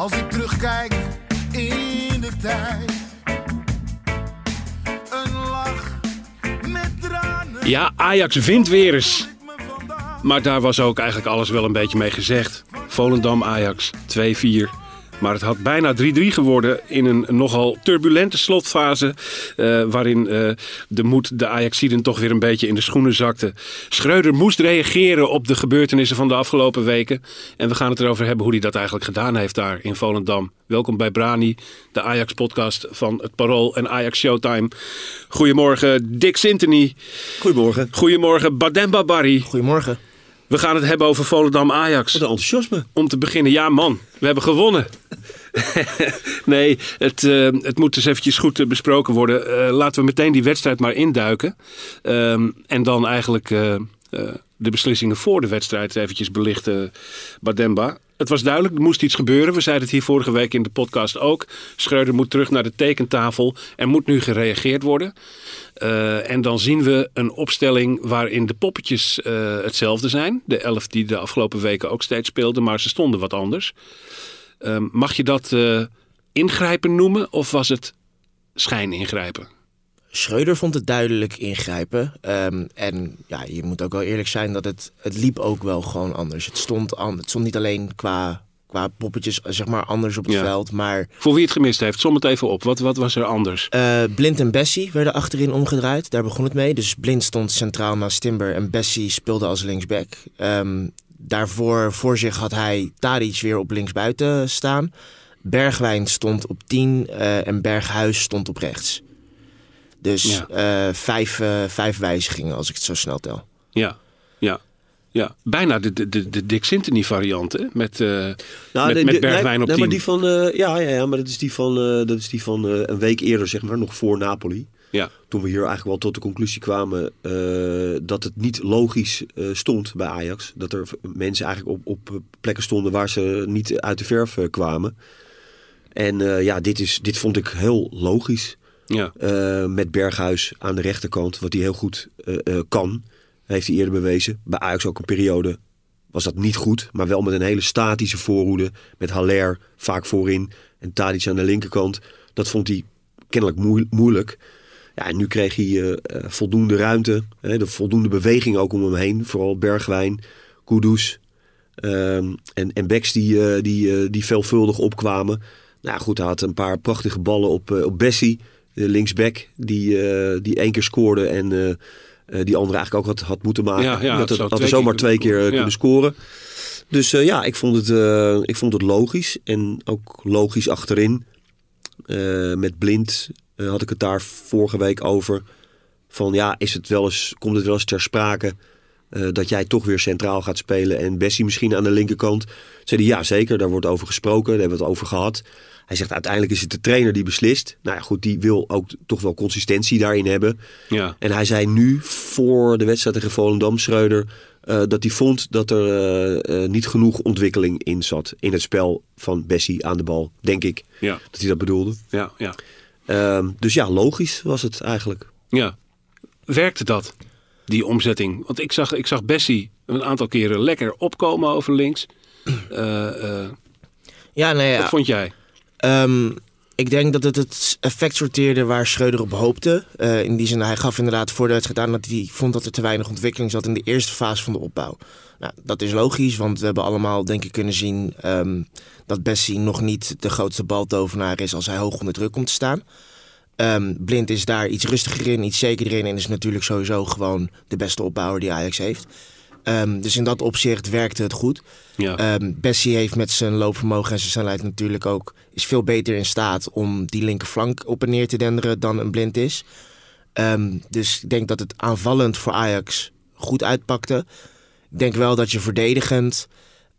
Als ik terugkijk in de tijd, een lach met tranen. Ja, Ajax wint weer eens. Maar daar was ook eigenlijk alles wel een beetje mee gezegd. Volendam Ajax 2-4. Maar het had bijna 3-3 geworden in een nogal turbulente slotfase. eh, waarin eh, de moed de Ajaxiden toch weer een beetje in de schoenen zakte. Schreuder moest reageren op de gebeurtenissen van de afgelopen weken. En we gaan het erover hebben hoe hij dat eigenlijk gedaan heeft daar in Volendam. Welkom bij Brani, de Ajax-podcast van het Parool en Ajax Showtime. Goedemorgen Dick Sintony. Goedemorgen. Goedemorgen Bademba Barry. Goedemorgen. We gaan het hebben over Volendam Ajax. Wat een enthousiasme. Om te beginnen, ja man, we hebben gewonnen. nee, het, eh, het moet dus eventjes goed eh, besproken worden. Eh, laten we meteen die wedstrijd maar induiken. Ehm, en dan eigenlijk de beslissingen voor de wedstrijd eventjes belichten, Bademba. Het was duidelijk, er moest iets gebeuren. We zeiden het hier vorige week in de podcast ook. Schreuder moet terug naar de tekentafel. Er moet nu gereageerd worden. Eh, en dan zien we een opstelling waarin de poppetjes eh, hetzelfde zijn. De elf die de afgelopen weken ook steeds speelden, maar ze stonden wat anders. Ehm, mag je dat eh, ingrijpen noemen of was het schijningrijpen? Schreuder vond het duidelijk ingrijpen. Ehm, en ja, je moet ook wel eerlijk zijn dat het, het liep ook wel gewoon anders. Het stond, an, het stond niet alleen qua, qua poppetjes zeg maar anders op het Ja. veld. Maar Voor wie het gemist heeft, som het even op. Wat, wat was er anders? eh, Blind en Bessie werden achterin omgedraaid. Daar begon het mee. Dus Blind stond centraal naast Timber en Bessie speelde als linksback. Ehm, daarvoor voor zich had hij Tadic weer op linksbuiten staan. Bergwijn stond op 10 eh, en Berghuis stond op rechts. Dus Ja. eh, vijf, eh, vijf wijzigingen als ik het zo snel tel. Ja, ja. Ja, bijna de, de, de, de Dick Sintony variant, hè? Met, eh, Nou, met, nee, met Bergwijn nee, op nee, 10. maar die van, eh, ja, ja, ja, maar dat is die van, eh, dat is die van eh, een week eerder, zeg maar, nog voor Napoli. Ja, Toen we hier eigenlijk wel tot de conclusie kwamen eh, dat het niet logisch eh, stond bij Ajax. Dat er mensen eigenlijk op, op plekken stonden waar ze niet uit de verf kwamen. En eh, ja, dit, is, dit vond ik heel logisch. Ja. Eh, met Berghuis aan de rechterkant, wat hij heel goed eh, eh, kan. Heeft hij eerder bewezen. Bij Ajax ook een periode was dat niet goed. Maar wel met een hele statische voorhoede. Met Haller vaak voorin. En Tadic aan de linkerkant. Dat vond hij kennelijk moe- moeilijk. Ja, en nu kreeg hij voldoende ruimte. Hè, de voldoende beweging ook om hem heen. Vooral Bergwijn, Kudus. ehm, en, en die, die, die veelvuldig opkwamen. Nou goed, hij had een paar prachtige ballen op, op Bessie, de linksback. Die, eh, die één keer scoorde en eh, eh, die andere eigenlijk ook had, had moeten maken. Ja, ja, dat had, er zomaar twee keer kunnen scoren. Dus ja, ik vond, het, ik vond het logisch. En ook logisch achterin. Met Blind had ik het daar vorige week over. Van ja, is het wel eens, komt het wel eens ter sprake dat jij toch weer centraal gaat spelen en Bessie misschien aan de linkerkant? Zei hij ja, zeker, daar wordt over gesproken, daar hebben we het over gehad. Hij zegt uiteindelijk is het de trainer die beslist. Nou ja, goed, die wil ook toch wel consistentie daarin hebben. ja. En hij zei nu voor de wedstrijd tegen Volendam, Schreuder, eh, dat hij vond dat er eh, eh, niet genoeg ontwikkeling in zat in het spel van Bessie aan de bal, denk ik. Ja, Dat hij dat bedoelde. ja, ja. Ehm, dus ja, logisch was het eigenlijk. Ja. Werkte dat, die omzetting? Want ik zag, ik zag Bessie een aantal keren lekker opkomen over links. Eh, eh, Ja, nee, ja. Wat vond jij? Ehm, ik denk dat het het effect sorteerde waar Schreuder op hoopte. Eh, in die zin, hij gaf inderdaad voor de wedstrijd aan dat hij vond dat er te weinig ontwikkeling zat in de eerste fase van de opbouw. Nou, dat is logisch, want we hebben allemaal denk ik kunnen zien ehm, dat Bessie nog niet de grootste baltovenaar is als hij hoog onder druk komt te staan. Ehm, Blind is daar iets rustiger in, iets zekerder in en is natuurlijk sowieso gewoon de beste opbouwer die Ajax heeft. Ehm, dus in dat opzicht werkte het goed. Ja. Ehm, Bessie heeft met zijn loopvermogen en zijn snelheid natuurlijk ook... is veel beter in staat om die linkerflank op en neer te denderen dan een blind is. Ehm, dus ik denk dat het aanvallend voor Ajax goed uitpakte. Ik denk wel dat je verdedigend...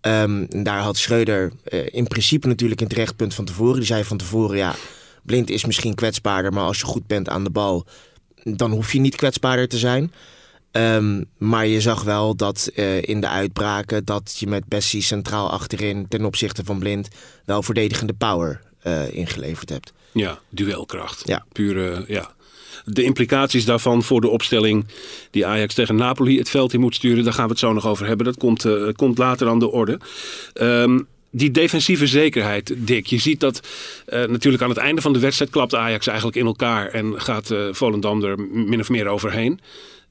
en daar had Schreuder eh, in principe natuurlijk een terecht punt van tevoren. Die zei van tevoren, ja, Blind is misschien kwetsbaarder... maar als je goed bent aan de bal, dan hoef je niet kwetsbaarder te zijn... Ehm, maar je zag wel dat eh, in de uitbraken dat je met Bessie centraal achterin ten opzichte van Blind wel verdedigende power eh, ingeleverd hebt. Ja, duelkracht. Ja. Pure, ja. De implicaties daarvan voor de opstelling die Ajax tegen Napoli het veld in moet sturen, daar gaan we het zo nog over hebben. Dat komt, eh, komt later aan de orde. Ehm, die defensieve zekerheid, Dick. Je ziet dat eh, natuurlijk aan het einde van de wedstrijd klapt Ajax eigenlijk in elkaar en gaat eh, Volendam er min of meer overheen.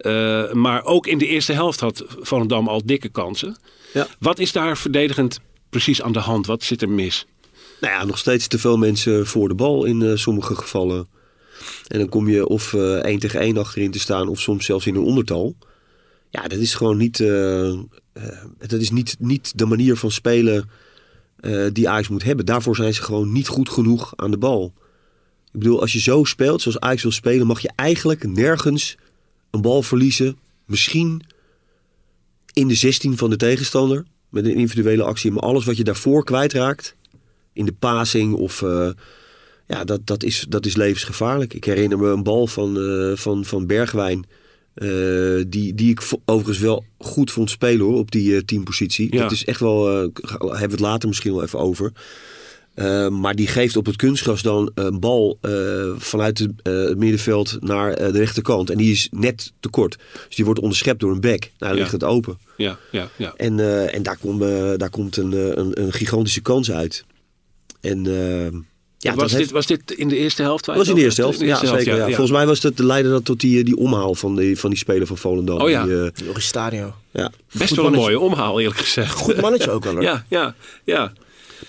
Eh, maar ook in de eerste helft had Volendam al dikke kansen. Ja. Wat is daar verdedigend precies aan de hand? Wat zit er mis? Nou ja, nog steeds te veel mensen voor de bal in eh, sommige gevallen. En dan kom je of eh één tegen één achterin te staan, of soms zelfs in een ondertal. Ja, dat is gewoon niet, dat is niet, niet de manier van spelen die Ajax moet hebben. Daarvoor zijn ze gewoon niet goed genoeg aan de bal. Ik bedoel, als je zo speelt, zoals Ajax wil spelen, mag je eigenlijk nergens een bal verliezen. Misschien in de 16 van de tegenstander, met een individuele actie. Maar alles wat je daarvoor kwijtraakt, in de passing of... eh, ja, dat, dat, is, dat is levensgevaarlijk. Ik herinner me een bal van, eh, van, van Bergwijn. eh, die, die ik overigens wel goed vond spelen hoor, op die eh, teampositie. Ja. Dat is echt wel, hebben we het later misschien wel even over. Eh, maar die geeft op het kunstgras dan een bal eh, vanuit het, eh, het middenveld naar eh, de rechterkant. En die is net te kort. Dus die wordt onderschept door een back. Nou, dan Ja. ligt het open. Ja, ja, ja. En, eh, en daar, komt daar komt een, een, een gigantische kans uit. En ja, was, dat dit, heeft- was dit in de eerste helft? dat was in de eerste helft. Ja, zeker. Ja. Volgens mij was het de leider dat tot die, die omhaal van die, van die speler van Volendam. Oh ja. Die, Joris Stadio. ja. Best Goed wel een mooie omhaal, eerlijk gezegd. Goed mannetje ook wel hoor. Ja, ja, ja.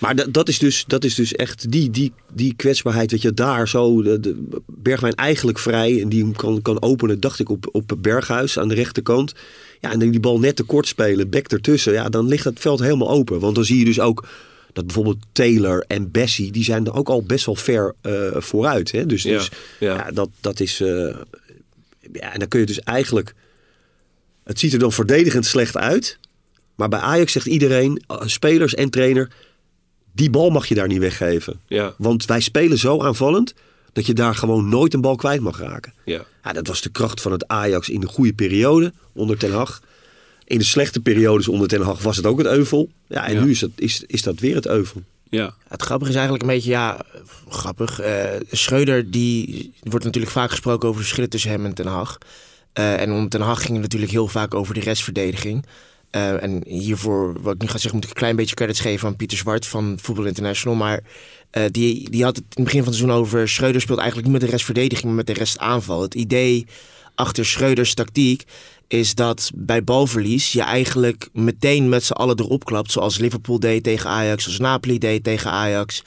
Maar dat, dat, is dus, dat is dus echt die, die, die kwetsbaarheid. Dat je daar zo, de, de Bergwijn eigenlijk vrij en die hem kan, kan openen, dacht ik, op, op Berghuis aan de rechterkant. Ja, en dan die bal net te kort spelen, bek ertussen. Ja, dan ligt het veld helemaal open. Want dan zie je dus ook dat bijvoorbeeld Taylor en Bessie, die zijn er ook al best wel ver eh, vooruit. Hè? Dus, Ja, dus ja. ja. dat, dat is. eh, ja, en dan kun je dus eigenlijk. Het ziet er dan verdedigend slecht uit. Maar bij Ajax zegt iedereen, eh, spelers en trainer, die bal mag je daar niet weggeven. Ja, Want wij spelen zo aanvallend dat je daar gewoon nooit een bal kwijt mag raken. ja. Ja, dat was de kracht van het Ajax in de goede periode onder Ten Hag. In de slechte periodes onder Ten Hag was het ook het euvel. Ja, en Ja. nu is, het, is, is dat weer het euvel. ja. Het grappige is eigenlijk een beetje, ja, grappig. eh Schreuder, die er wordt natuurlijk vaak gesproken over de verschillen tussen hem en Ten Hag. Eh, en om Ten Hag ging het natuurlijk heel vaak over de restverdediging. Eh, en hiervoor, wat ik nu ga zeggen, moet ik een klein beetje credits geven aan Pieter Zwart van Voetbal International. Maar eh, die, die had het in het begin van het seizoen over... Schreuder speelt eigenlijk niet met de restverdediging, maar met de restaanval. Het idee achter Schreuders tactiek is dat bij balverlies je eigenlijk meteen met z'n allen erop klapt. Zoals Liverpool deed tegen Ajax, zoals Napoli deed tegen Ajax.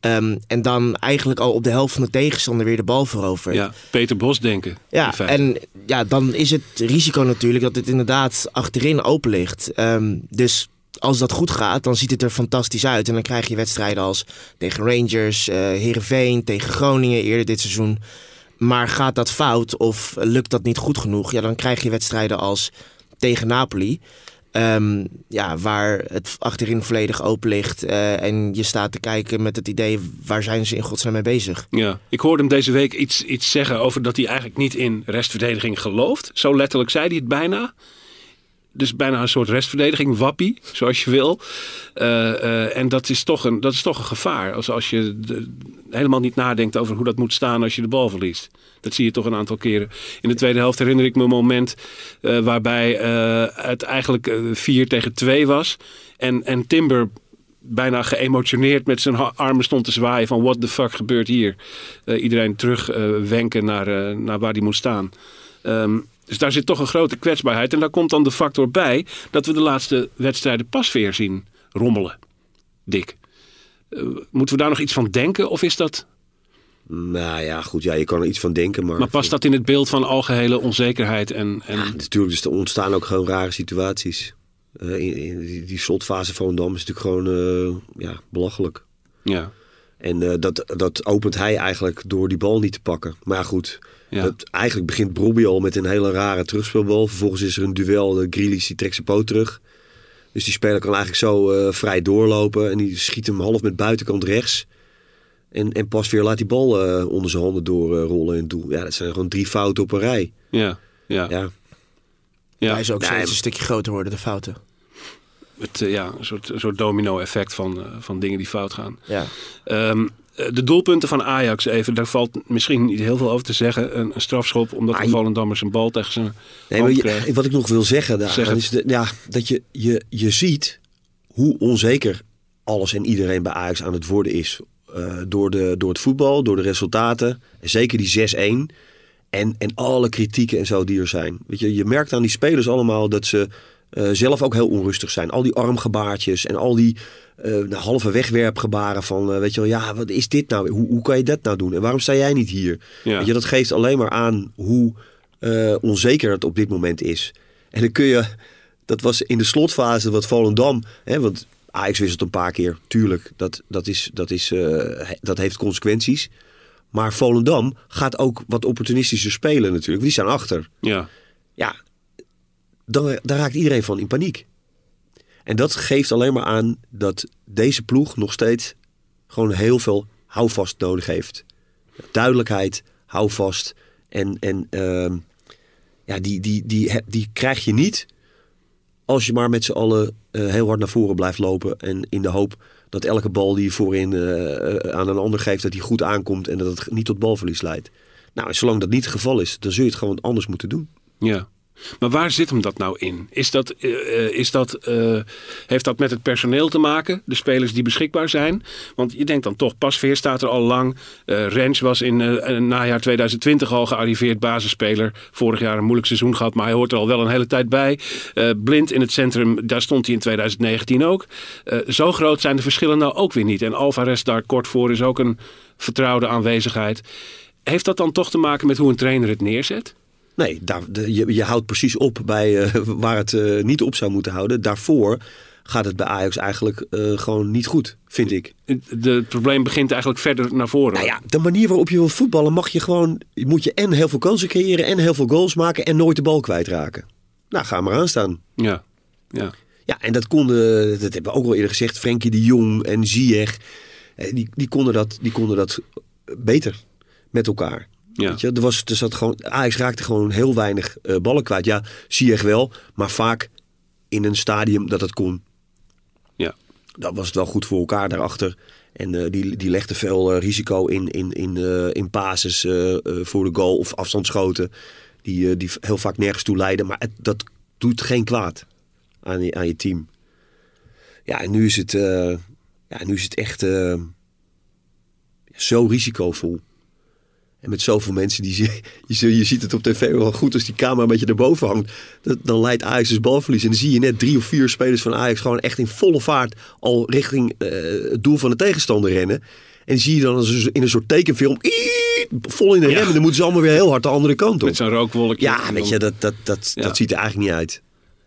Ehm, en dan eigenlijk al op de helft van de tegenstander weer de bal verovert. ja. Peter Bos denken. Ja, en ja, dan is het risico natuurlijk dat het inderdaad achterin open ligt. Ehm, dus als dat goed gaat, dan ziet het er fantastisch uit. En dan krijg je wedstrijden als tegen Rangers, eh Heerenveen, tegen Groningen eerder dit seizoen. Maar gaat dat fout of lukt dat niet goed genoeg? Ja, dan krijg je wedstrijden als tegen Napoli. Ehm, ja, waar het achterin volledig open ligt. eh, en je staat te kijken met het idee, waar zijn ze in godsnaam mee bezig? Ja, ik hoorde hem deze week iets, iets zeggen over dat hij eigenlijk niet in restverdediging gelooft. Zo letterlijk zei hij het bijna. Dus bijna een soort restverdediging, wappie, zoals je wil. Eh, eh, en dat is, toch een, dat is toch een gevaar. Als, als je helemaal niet nadenkt over hoe dat moet staan als je de bal verliest. Dat zie je toch een aantal keren. In de tweede helft herinner ik me een moment eh, waarbij het eigenlijk eh, 4 tegen 2 was. En, en Timber bijna geëmotioneerd met zijn armen stond te zwaaien van what the fuck gebeurt hier. Iedereen terug eh, wenken naar, naar waar die moet staan. Ehm, dus daar zit toch een grote kwetsbaarheid. En daar komt dan de factor bij dat we de laatste wedstrijden pas weer zien rommelen. Dik. Eh, moeten we daar nog iets van denken of is dat... Nou ja, goed, ja, je kan er iets van denken. Maar, Maar past dat in het beeld van algehele onzekerheid en... en... Ja, natuurlijk, dus er ontstaan ook gewoon rare situaties. Eh, in, in die, die slotfase van Dam is natuurlijk gewoon eh, ja, belachelijk. ja. En dat, dat opent hij eigenlijk door die bal niet te pakken. Maar goed, Ja. Dat, eigenlijk begint Brobby al met een hele rare terugspeelbal. Vervolgens is er een duel. De Grealish die trekt zijn poot terug. Dus die speler kan eigenlijk zo eh, vrij doorlopen. En die schiet hem half met buitenkant rechts. En, en pas weer laat die bal eh, onder zijn handen doorrollen in het doel. Ja, dat zijn gewoon drie fouten op een rij. Ja, ja, ja. Ja, Hij is ook steeds een stukje groter worden, de fouten. Het, eh, ja een, soort, een soort domino-effect van, eh, van dingen die fout gaan. Ja. Ehm, eh, de doelpunten van Ajax even, daar valt misschien niet heel veel over te zeggen. Een, een strafschop omdat de Volendammers een bal tegen zijn Nee, maar je- wat ik nog wil zeggen, daar, Zeg is de, ja, dat je, je, je ziet hoe onzeker alles en iedereen bij Ajax aan het worden is. Eh, door, de, door het voetbal, door de resultaten. En zeker die 6-1. En, en alle kritieken en zo die er zijn. Weet je, je merkt aan die spelers allemaal dat ze eh, zelf ook heel onrustig zijn. Al die armgebaartjes en al die eh, nou, halve wegwerpgebaren van... eh, weet je wel, ja, wat is dit nou? Hoe, hoe kan je dat nou doen? En waarom sta jij niet hier? Ja. Weet je, dat geeft alleen maar aan hoe onzeker het op dit moment is. En dan kun je... Dat was in de slotfase wat Volendam... Hè, want Ajax wisselt een paar keer. Tuurlijk, dat, dat, is, dat, is, dat heeft consequenties. Maar Volendam gaat ook wat opportunistischer spelen natuurlijk. Die staan achter. Ja, Ja, dan, daar raakt iedereen van in paniek. En dat geeft alleen maar aan dat deze ploeg nog steeds gewoon heel veel houvast nodig heeft. Duidelijkheid, houvast. En, en ehm, ja, die, die, die, die krijg je niet als je maar met z'n allen eh, heel hard naar voren blijft lopen. En in de hoop dat elke bal die je voorin eh, eh, aan een ander geeft, dat die goed aankomt en dat het niet tot balverlies leidt. Nou, zolang dat niet het geval is, dan zul je het gewoon anders moeten doen. ja. Maar waar zit hem dat nou in? Is dat, eh, eh, is dat, eh, heeft dat met het personeel te maken? De spelers die beschikbaar zijn? Want je denkt dan toch, Pasveer staat er al lang. Eh Rens was in eh, najaar 2020 al gearriveerd basisspeler. Vorig jaar een moeilijk seizoen gehad, maar hij hoort er al wel een hele tijd bij. Blind in het centrum, daar stond hij in 2019 ook. Zo groot zijn de verschillen nou ook weer niet. En Alvarez daar kort voor is ook een vertrouwde aanwezigheid. Heeft dat dan toch te maken met hoe een trainer het neerzet? Nee, daar, de- je, je houdt precies op bij eh, waar het eh, niet op zou moeten houden. Daarvoor gaat het bij Ajax eigenlijk eh, gewoon niet goed, vind ik. De, het probleem begint eigenlijk verder naar voren. Nou ja, de manier waarop je wil voetballen mag je gewoon... Moet je en heel veel kansen creëren en heel veel goals maken en nooit de bal kwijtraken. Nou, ga maar aan staan. Ja, ja. Ja, en dat konden, dat hebben we ook al eerder gezegd, Frenkie de Jong en Ziyech. Die, die, konden dat, die konden dat beter met elkaar. Ja. Weet je, er was, er zat gewoon, Ajax raakte gewoon heel weinig eh, ballen kwijt. Ja, Ziyech wel, maar vaak in een stadium dat het kon. ja. Dan was het wel goed voor elkaar daarachter. En eh, die, die legde veel eh, risico in, in, in, in basis voor de goal of afstandsschoten. Die, die heel vaak nergens toe leiden. Maar het, dat doet geen kwaad aan je, aan je team. Ja, en nu is het, ja, nu is het echt zo risicovol. En met zoveel mensen, die, je, je ziet het op tv wel goed als die camera een beetje erboven hangt. Dat, dan leidt Ajax dus balverlies. En dan zie je net drie of vier spelers van Ajax gewoon echt in volle vaart al richting eh, het doel van de tegenstander rennen. En zie je dan in een soort tekenfilm, vol in de rem. En dan moeten ze allemaal weer heel hard de andere kant op. Met zo'n rookwolkje. Ja, weet je, dat, dat, dat, Ja. dat ziet er eigenlijk niet uit.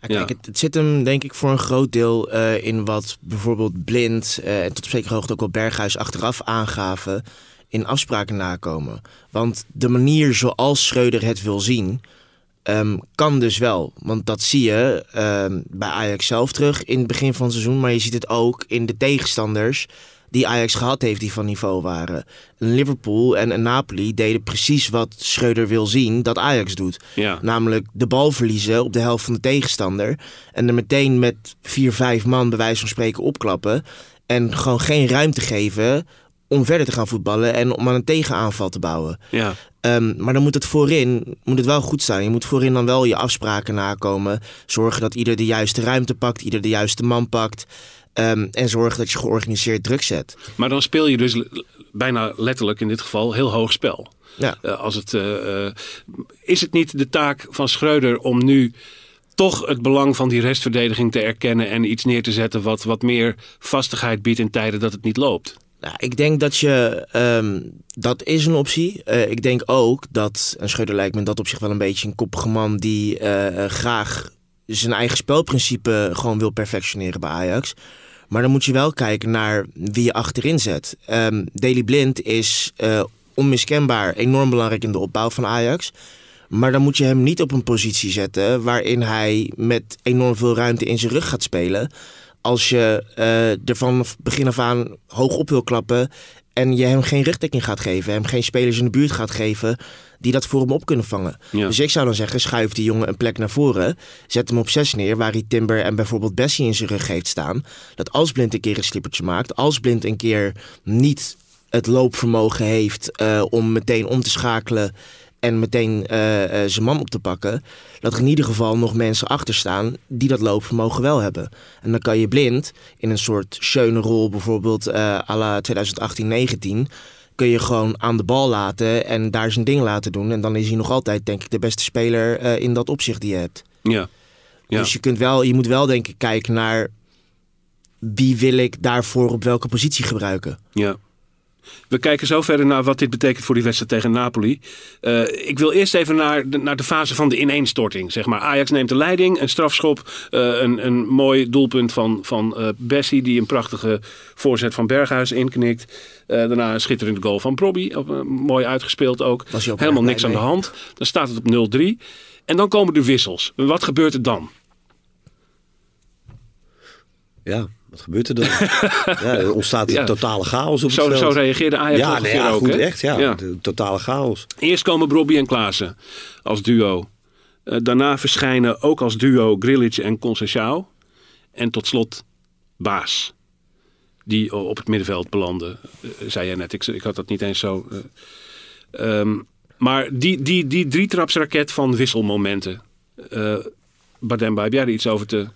Ja, kijk, het zit hem denk ik voor een groot deel eh, in wat bijvoorbeeld Blind eh, en tot op zekere hoogte ook wel Berghuis achteraf aangaven in afspraken nakomen. Want de manier zoals Schreuder het wil zien, ehm, kan dus wel. Want dat zie je ehm, bij Ajax zelf terug in het begin van het seizoen, maar je ziet het ook in de tegenstanders die Ajax gehad heeft die van niveau waren. Liverpool en, en Napoli deden precies wat Schreuder wil zien dat Ajax doet. Ja. Namelijk de bal verliezen op de helft van de tegenstander. En er meteen met vier, vijf man bij wijze van spreken opklappen. En gewoon geen ruimte geven om verder te gaan voetballen en om aan een tegenaanval te bouwen. Ja. Ehm, maar dan moet het voorin moet het wel goed staan. Je moet voorin dan wel je afspraken nakomen. Zorgen dat ieder de juiste ruimte pakt, ieder de juiste man pakt. Ehm, en zorgen dat je georganiseerd druk zet. Maar dan speel je dus bijna letterlijk in dit geval heel hoog spel. Ja. Eh, als het, eh, is het niet de taak van Schreuder om nu toch het belang van die restverdediging te erkennen en iets neer te zetten wat, wat meer vastigheid biedt in tijden dat het niet loopt? Nou, ik denk dat je. ehm, dat is een optie. Eh, ik denk ook dat. En Schreuder lijkt me dat opzicht wel een beetje een koppige man. die eh, eh, graag zijn eigen spelprincipe gewoon wil perfectioneren bij Ajax. Maar dan moet je wel kijken naar wie je achterin zet. Ehm Daily Blind is onmiskenbaar enorm belangrijk in de opbouw van Ajax. Maar dan moet je hem niet op een positie zetten waarin hij met enorm veel ruimte in zijn rug gaat spelen. Als je eh, er van begin af aan hoog op wil klappen en je hem geen rugdekking gaat geven, hem geen spelers in de buurt gaat geven die dat voor hem op kunnen vangen. Ja. Dus ik zou dan zeggen, schuif die jongen een plek naar voren, zet hem op zes neer waar hij Timber en bijvoorbeeld Bessie in zijn rug heeft staan. Dat als Blind een keer een slippertje maakt, als Blind een keer niet het loopvermogen heeft eh, om meteen om te schakelen en meteen eh, zijn man op te pakken, dat er in ieder geval nog mensen achter staan die dat loopvermogen wel hebben. En dan kan je blind in een soort schöne rol, bijvoorbeeld eh à la 2018-19, kun je gewoon aan de bal laten en daar zijn ding laten doen. En dan is hij nog altijd, denk ik, de beste speler in dat opzicht die je hebt. Ja. Ja. Dus je, kunt wel, je moet wel, denk ik, kijken naar wie wil ik daarvoor op welke positie gebruiken. Ja. We kijken zo verder naar wat dit betekent voor die wedstrijd tegen Napoli. Eh, ik wil eerst even naar de, naar de fase van de ineenstorting. Zeg maar. Ajax neemt de leiding, een strafschop, eh, een, een mooi doelpunt van, van eh, Bessie... die een prachtige voorzet van Berghuis inknikt. Daarna een schitterende goal van eh, mooi uitgespeeld ook. Helemaal niks aan de hand. Dan staat het op 0-3. En dan komen de wissels. Wat gebeurt er dan? Ja, wat gebeurt er dan? ja, er ontstaat Ja. totale chaos op het Zo, veld. zo reageerde Ajax ja, nee, ja, ook. goed, echt. Ja, totale chaos. Eerst komen Brobby en Klaassen als duo. Eh, daarna verschijnen ook als duo Grilic en Conceição. En tot slot Baas. Die op het middenveld belanden, eh, zei jij net. Ik, ik had dat niet eens zo. eh. Ehm, maar die, die, die drietrapsraket van wisselmomenten. eh Bademba, heb jij er iets over te...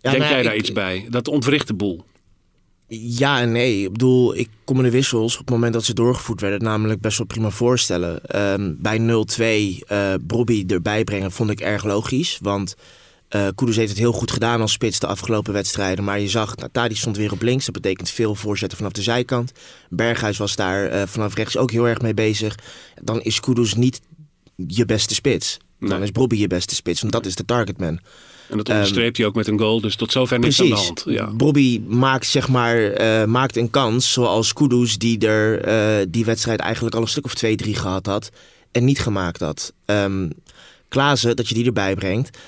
Ja, Denk nou jij daar ik- iets bij? Dat ontwricht de boel. Ja en nee. Ik bedoel, ik kon me de wissels op het moment dat ze doorgevoerd werden namelijk best wel prima voorstellen. Ehm, bij 0-2 eh Bobby erbij brengen vond ik erg logisch. Want eh Kudus heeft het heel goed gedaan als spits de afgelopen wedstrijden. Maar je zag, nou, Tadic stond weer op links. Dat betekent veel voorzetten vanaf de zijkant. Berghuis was daar eh, vanaf rechts ook heel erg mee bezig. Dan is Kudus niet je beste spits. Dan Nee. is Bobby je beste spits, want dat is de targetman. En dat onderstreept hij ook met een goal. Dus tot zover niks aan de hand. Ja. Bobby maakt, zeg maar, eh, maakt een kans zoals Kudus die er eh, die wedstrijd eigenlijk al een stuk of twee, drie gehad had en niet gemaakt had. Ehm Klaassen, dat je die erbij brengt,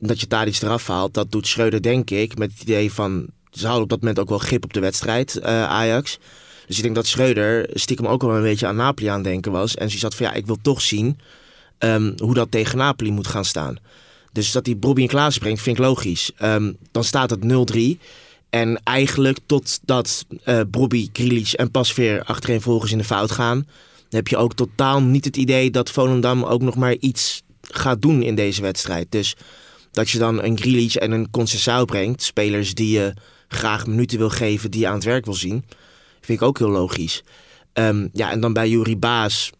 dat je daar iets eraf haalt, dat doet Schreuder denk ik met het idee van, ze houden op dat moment ook wel grip op de wedstrijd, eh, Ajax. Dus ik denk dat Schreuder stiekem ook wel een beetje aan Napoli aan denken was. En ze zat van ja, ik wil toch zien ehm, hoe dat tegen Napoli moet gaan staan. Dus dat hij Bobby en Klaas brengt, vind ik logisch. Ehm, dan staat het 0-3. En eigenlijk totdat eh Bobby, Krilic en Pasveer achtereenvolgens in de fout gaan... heb je ook totaal niet het idee dat Volendam ook nog maar iets gaat doen in deze wedstrijd. Dus dat je dan een Grilic en een Conceição brengt... spelers die je graag minuten wil geven, die je aan het werk wil zien... vind ik ook heel logisch. Ehm, ja, en dan bij Jurie Baas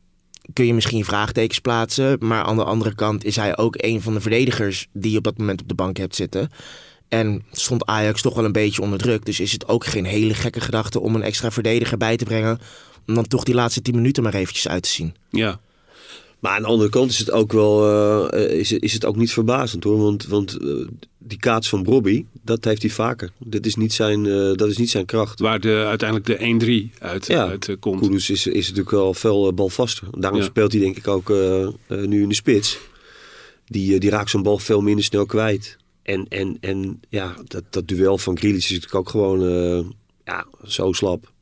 kun je misschien vraagtekens plaatsen. Maar aan de andere kant is hij ook een van de verdedigers die je op dat moment op de bank hebt zitten. En stond Ajax toch wel een beetje onder druk. Dus is het ook geen hele gekke gedachte om een extra verdediger bij te brengen. Om dan toch die laatste 10 minuten maar eventjes uit te zien. ja. Maar aan de andere kant is het ook wel eh, is, het- is het ook niet verbazend hoor. Want, want eh, die kaats van Bobby, dat heeft hij vaker. Dat is niet zijn, eh, dat is niet zijn kracht. Waar de, uiteindelijk de 1-3 uit, Ja, uit eh, komt. Kudus is, is natuurlijk wel veel eh, balvaster. Daarom Ja. speelt hij denk ik ook eh, eh, nu in de spits. Die, eh, die raakt zo'n bal veel minder snel kwijt. En, en, en ja, dat, dat duel van Grealish is natuurlijk ook gewoon eh, ja, zo slap.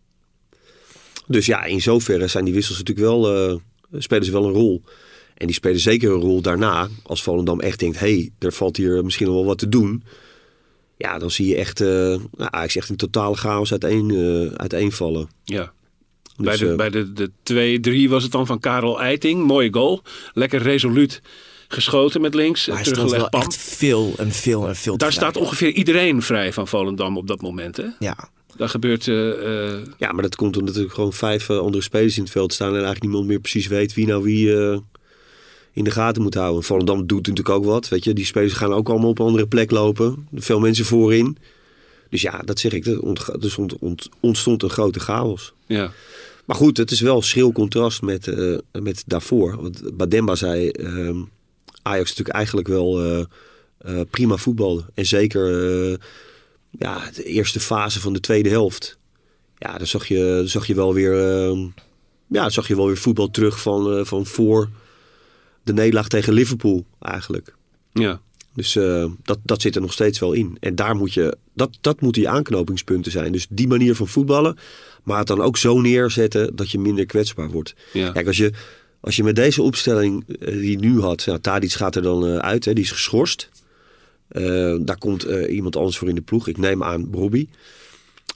Dus ja, in zoverre zijn die wissels natuurlijk wel, eh, spelen ze wel een rol. En die spelen zeker een rol daarna. Als Volendam echt denkt, hé, hey, er valt hier misschien nog wel wat te doen. Ja, dan zie je echt, eh nou, Ajax echt een totale chaos uiteen, eh, uiteenvallen. Ja. Dus, bij de, eh, bij de, de 2-3 was het dan van Karel Eiting. Mooie goal. Lekker resoluut geschoten met links. Maar hij stond teruggelegd wel pam. echt veel en veel en veel te Daar vrij. staat ongeveer iedereen vrij van Volendam op dat moment. Hè? Ja, Daar gebeurt... eh, eh, Ja, maar dat komt omdat er gewoon vijf eh, andere spelers in het veld staan... en eigenlijk niemand meer precies weet wie nou wie in de gaten moet houden. Volendam doet natuurlijk ook wat, weet je. Die spelers gaan ook allemaal op een andere plek lopen. Veel mensen voorin. Dus ja, dat zeg ik. Er ont- dus ont- ont- ontstond een grote chaos. ja. Maar goed, het is wel schril contrast met, met daarvoor. Want Bademba zei... ehm, Ajax natuurlijk eigenlijk wel prima voetballen. En zeker ja, de eerste fase van de tweede helft. Ja, dan zag je, dan zag je wel weer... ehm, ja, dan zag je wel weer voetbal terug van, eh, van voor de nederlaag tegen Liverpool eigenlijk. Ja. Dus eh, dat, dat zit er nog steeds wel in. En daar moet je, dat, dat moeten die aanknopingspunten zijn. Dus die manier van voetballen, maar het dan ook zo neerzetten dat je minder kwetsbaar wordt. Ja. Kijk, als je, als je met deze opstelling eh, die nu had, ja, Tadic gaat er dan uit, hè, die is geschorst. Eh, daar komt eh, iemand anders voor in de ploeg. Ik neem aan Bobby.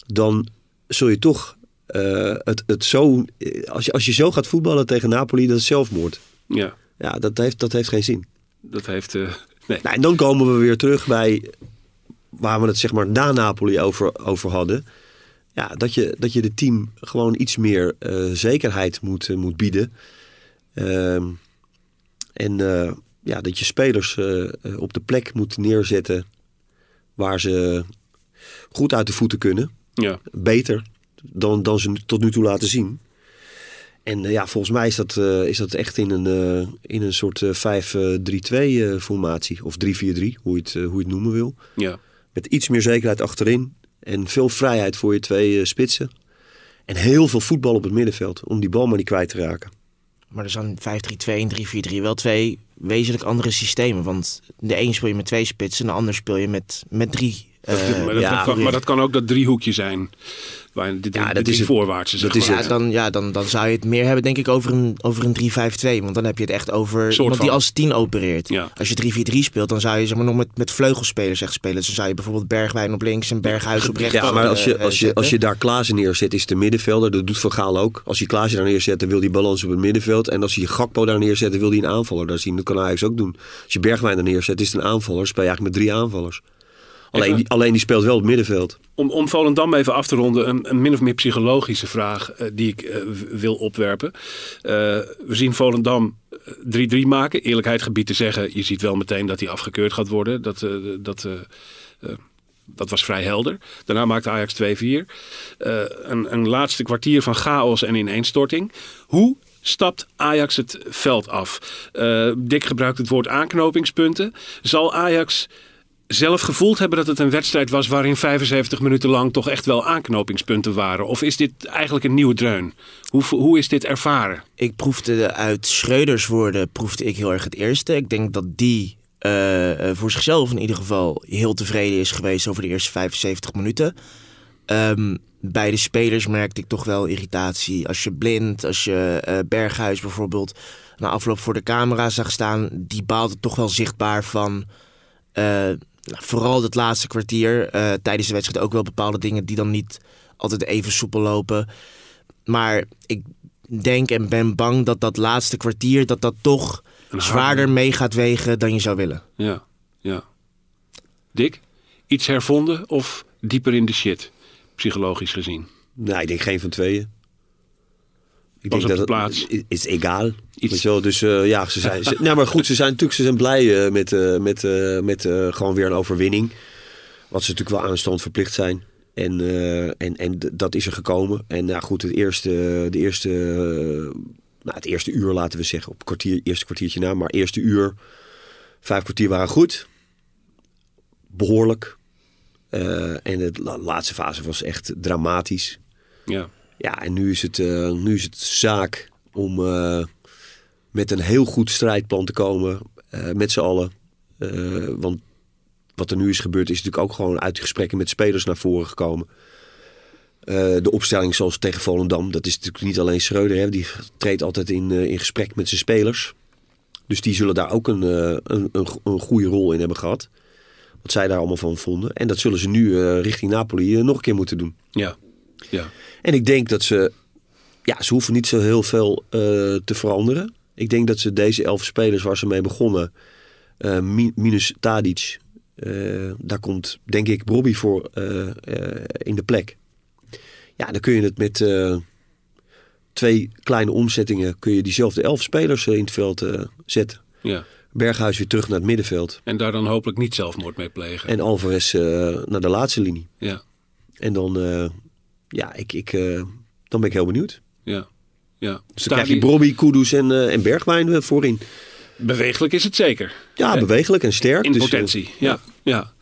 Dan zul je toch eh, het, het zo. Als je, als je zo gaat voetballen tegen Napoli, dat is zelfmoord. ja, Ja, dat heeft, dat heeft geen zin. dat heeft... nee. Nou, en dan komen we weer terug bij waar we het zeg maar na Napoli over, over hadden. Ja, dat je, dat je de team gewoon iets meer zekerheid moet, moet bieden. Ehm, en ja, dat je spelers eh, eh, op de plek moet neerzetten waar ze goed uit de voeten kunnen. Ja. Beter dan, dan ze tot nu toe laten zien. En eh, ja, volgens mij is dat, is dat echt in een, in een soort eh, 5-3-2 eh, formatie. Of 3-4-3, hoe, je het, hoe je het noemen wil. Ja. Met iets meer zekerheid achterin. En veel vrijheid voor je twee spitsen. En heel veel voetbal op het middenveld. Om die bal maar niet kwijt te raken. Maar er zijn 5-3-2 en 3-4-3 wel twee wezenlijk andere systemen. Want de een speel je met twee spitsen, de ander speel je met, met drie. Dat- eh, maar, dat, ja, kan, maar dat kan ook dat driehoekje zijn. Waar de, Ja, dat is het. voorwaartse, zeg Dat is maar. ja, dan, ja dan, dan zou je het meer hebben, denk ik, over een, over een 3-5-2. Want dan heb je het echt over iemand die als 10 opereert. Ja. Als je 3-4-3 speelt, dan zou je zeg maar, nog met, met vleugelspelers echt spelen. Dus dan zou je bijvoorbeeld Bergwijn op links en Berghuis op rechts. Ja, maar als je, als je, als je daar Klaassen neerzet, is de middenvelder. Dat doet Van Gaal ook. Als je Klaassen daar neerzet, dan wil hij balans op het middenveld. En als je Gakpo daar neerzet, dan wil hij een aanvaller daar zien. Dat kan Ajax ook doen. Als je Bergwijn daar neerzet, is het een aanvaller. Dan speel je eigenlijk met drie aanvallers. Alleen die, alleen die speelt wel op het middenveld. Om, om Volendam even af te ronden, een, een min of meer psychologische vraag eh, die ik eh, wil opwerpen. Eh, we zien Volendam eh, 3-3 maken. Eerlijkheid gebied te zeggen, je ziet wel meteen dat hij afgekeurd gaat worden. Dat, dat, dat was vrij helder. Daarna maakte Ajax 2-4. Eh, een, een laatste kwartier van chaos en ineenstorting. Hoe stapt Ajax het veld af? Eh, Dick gebruikt het woord aanknopingspunten. Zal Ajax zelf gevoeld hebben dat het een wedstrijd was waarin 75 minuten lang toch echt wel aanknopingspunten waren? Of is dit eigenlijk een nieuwe dreun? Hoe, hoe is dit ervaren? Ik proefde uit Schreuders woorden proefde ik heel erg het eerste. Ik denk dat die eh, eh, voor zichzelf in ieder geval heel tevreden is geweest over de eerste 75 minuten. Ehm, bij de spelers merkte ik toch wel irritatie. Als je blind, als je eh, Berghuis bijvoorbeeld na afloop voor de camera zag staan, die baalde toch wel zichtbaar van. Nou, vooral het laatste kwartier. eh, tijdens de wedstrijd ook wel bepaalde dingen die dan niet altijd even soepel lopen. Maar ik denk en ben bang dat dat laatste kwartier dat dat toch zwaarder mee gaat wegen dan je zou willen. Ja, ja. Dick, iets hervonden of dieper in de shit, psychologisch gezien? Nou, ik denk geen van tweeën. Ik Pas op de het- plaats. Het is egaal. Iets- wel, dus eh, ja, ze zijn. Ze, nou, maar goed, ze zijn natuurlijk ze zijn blij eh, met, eh, met, met gewoon weer een overwinning. Wat ze natuurlijk wel aanstand verplicht zijn. En, en, en dat is er gekomen. En nou goed, het eerste, de eerste, nou, het eerste uur laten we zeggen, op het kwartier, eerste kwartiertje na, maar eerste uur, vijf kwartier waren goed. Behoorlijk. Eh, en de la- laatste fase was echt dramatisch. Ja, Ja, en nu is het, eh, nu is het zaak om eh, met een heel goed strijdplan te komen. eh, met z'n allen. Want wat er nu is gebeurd is natuurlijk ook gewoon uit de gesprekken met spelers naar voren gekomen. De opstelling zoals tegen Volendam, dat is natuurlijk niet alleen Schreuder. Die treedt altijd in, in gesprek met zijn spelers. Dus die zullen daar ook een, een, een, een goede rol in hebben gehad. Wat zij daar allemaal van vonden. En dat zullen ze nu richting Napoli nog een keer moeten doen. ja, ja. En ik denk dat ze, ja, ze hoeven niet zo heel veel eh, te veranderen. Ik denk dat ze deze elf spelers waar ze mee begonnen, eh, mi- minus Tadic, eh, daar komt denk ik Bobby voor in de plek. Ja, dan kun je het met twee kleine omzettingen, kun je diezelfde elf spelers in het veld zetten. ja. Berghuis weer terug naar het middenveld. En daar dan hopelijk niet zelfmoord mee plegen. En Alvarez naar de laatste linie. Ja, En dan, ja, ik, ik, eh, dan ben ik heel benieuwd. ja, ja. Dus dan krijg je Brobby, Kudus en, eh, en Bergwijn eh, voorin. Bewegelijk is het zeker. Ja, bewegelijk en sterk. In dus, potentie, ja. ja.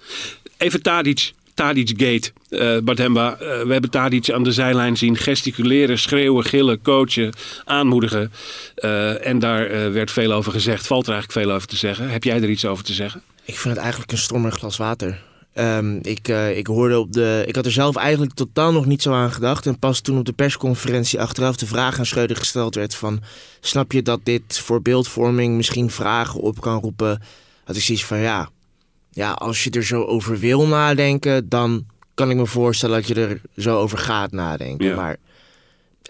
Even Tadic Tadic-gate. Eh Bademba, eh, we hebben Tadic aan de zijlijn zien gesticuleren, schreeuwen, gillen, coachen, aanmoedigen. Eh, en daar eh, werd veel over gezegd. Valt er eigenlijk veel over te zeggen? Heb jij er iets over te zeggen? Ik vind het eigenlijk een stormig glas water. Ehm, ik, eh, ik hoorde op de. Ik had er zelf eigenlijk totaal nog niet zo aan gedacht. En pas toen op de persconferentie achteraf de vraag aan Schreuder gesteld werd: van snap je dat dit voor beeldvorming misschien vragen op kan roepen? Had ik zoiets van ja. Ja, als je er zo over wil nadenken, dan kan ik me voorstellen dat je er zo over gaat nadenken. Ja. Maar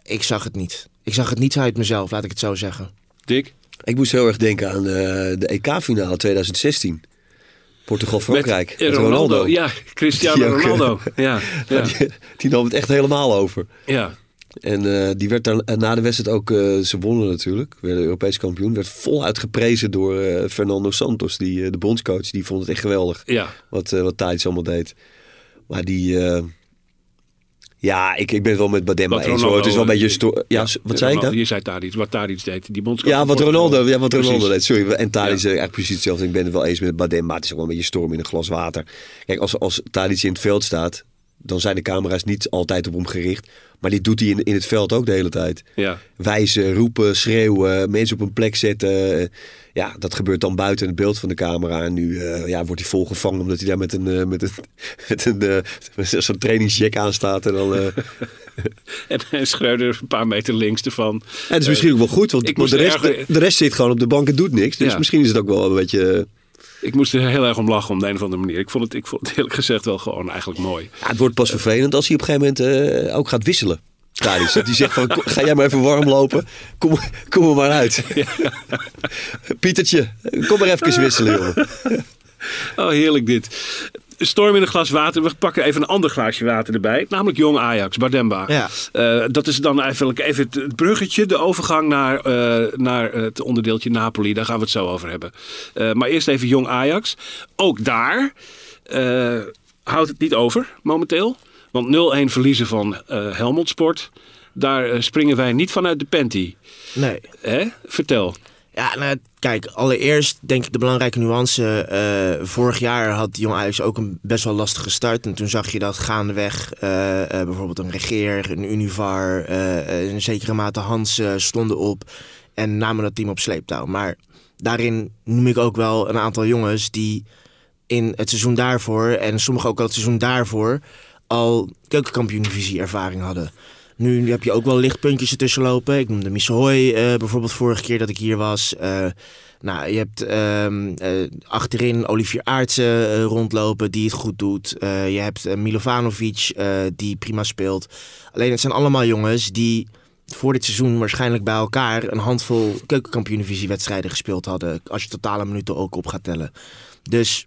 ik zag het niet. Ik zag het niet uit mezelf, laat ik het zo zeggen. Dick? Ik moest heel erg denken aan eh, de EK-finale 2016. Portugal-Frankrijk. Met, eh, Ronaldo. Ja, Cristiano Die ook, eh, Ronaldo. Ja, ja, Die, die nam het echt helemaal over. ja. En eh, die werd daar, en na de wedstrijd ook, eh, ze wonnen natuurlijk, werden Europees kampioen. Werd voluit geprezen door eh, Fernando Santos, die, eh, de bondscoach. Die vond het echt geweldig ja. wat, eh wat Tadic allemaal deed. Maar die, eh, ja, ik, ik ben het wel met Bademba Wat eens hoor. Het is wel een beetje, eh, sto- ja, wat zei ik dan? Je zei Tadic, wat Tadic deed. Die Ja, wat. Ronaldo, ja, wat Ronaldo deed. Sorry, en Tadic Ja. is eigenlijk precies hetzelfde. Ik ben het wel eens met Badem, maar het is ook wel een beetje storm in een glas water. Kijk, als, als Tadic in het veld staat, dan zijn de camera's niet altijd op hem gericht. Maar die doet hij in, in het veld ook de hele tijd. Ja. Wijzen, roepen, schreeuwen, mensen op een plek zetten. Ja, dat gebeurt dan buiten het beeld van de camera. En nu eh, ja, wordt hij volgevangen omdat hij daar met een, eh, met een, met een met zo'n trainingsjack aan staat. En dan, En, en Schreuder een paar meter links ervan. en het is misschien ook wel goed, want, de, rest, er de, erg- de rest zit gewoon op de bank en doet niks. Dus Ja. misschien is het ook wel een beetje... Ik moest er heel erg om lachen op de een of andere manier. Ik vond het, ik vond het eerlijk gezegd wel gewoon eigenlijk mooi. Ja, het wordt pas vervelend als hij op een gegeven moment eh, ook gaat wisselen. Tadic. Dat hij zegt van, "Kom, ga jij maar even warm lopen. Kom, kom er maar uit. Pietertje, kom maar even wisselen, jongen. Oh, heerlijk dit. Storm in een glas water. We pakken even een ander glaasje water erbij. Namelijk Jong Ajax, Bardemba. Ja. Eh, dat is dan eigenlijk even het- het bruggetje, de overgang naar, eh, naar het onderdeeltje Napoli. Daar gaan we het zo over hebben. Eh, maar eerst even Jong Ajax. Ook daar houdt het niet over momenteel. Want 0-1 verliezen van Helmond Sport. Daar springen wij niet vanuit de panty. Nee. Hè? Vertel. Ja, nou, kijk, allereerst denk ik de belangrijke nuance. eh, vorig jaar had Jong Ajax ook een best wel lastige start. En toen zag je dat gaandeweg eh, eh, bijvoorbeeld een Regeer, een Univar, een zekere mate Hans stonden op. En namen dat team op sleeptouw. Maar daarin noem ik ook wel een aantal jongens die in het seizoen daarvoor... en sommigen ook al het seizoen daarvoor al keukenkampioen-divisie ervaring hadden. Nu heb je ook wel lichtpuntjes ertussen lopen. Ik noemde Missehoy eh bijvoorbeeld vorige keer dat ik hier was. Eh, nou, je hebt ehm, eh, achterin Olivier Aartsen rondlopen die het goed doet. Je hebt Milovanovic die prima speelt. Alleen het zijn allemaal jongens die voor dit seizoen waarschijnlijk bij elkaar een handvol keukenkampioen-divisiewedstrijden gespeeld hadden. Als je totale minuten ook op gaat tellen. Dus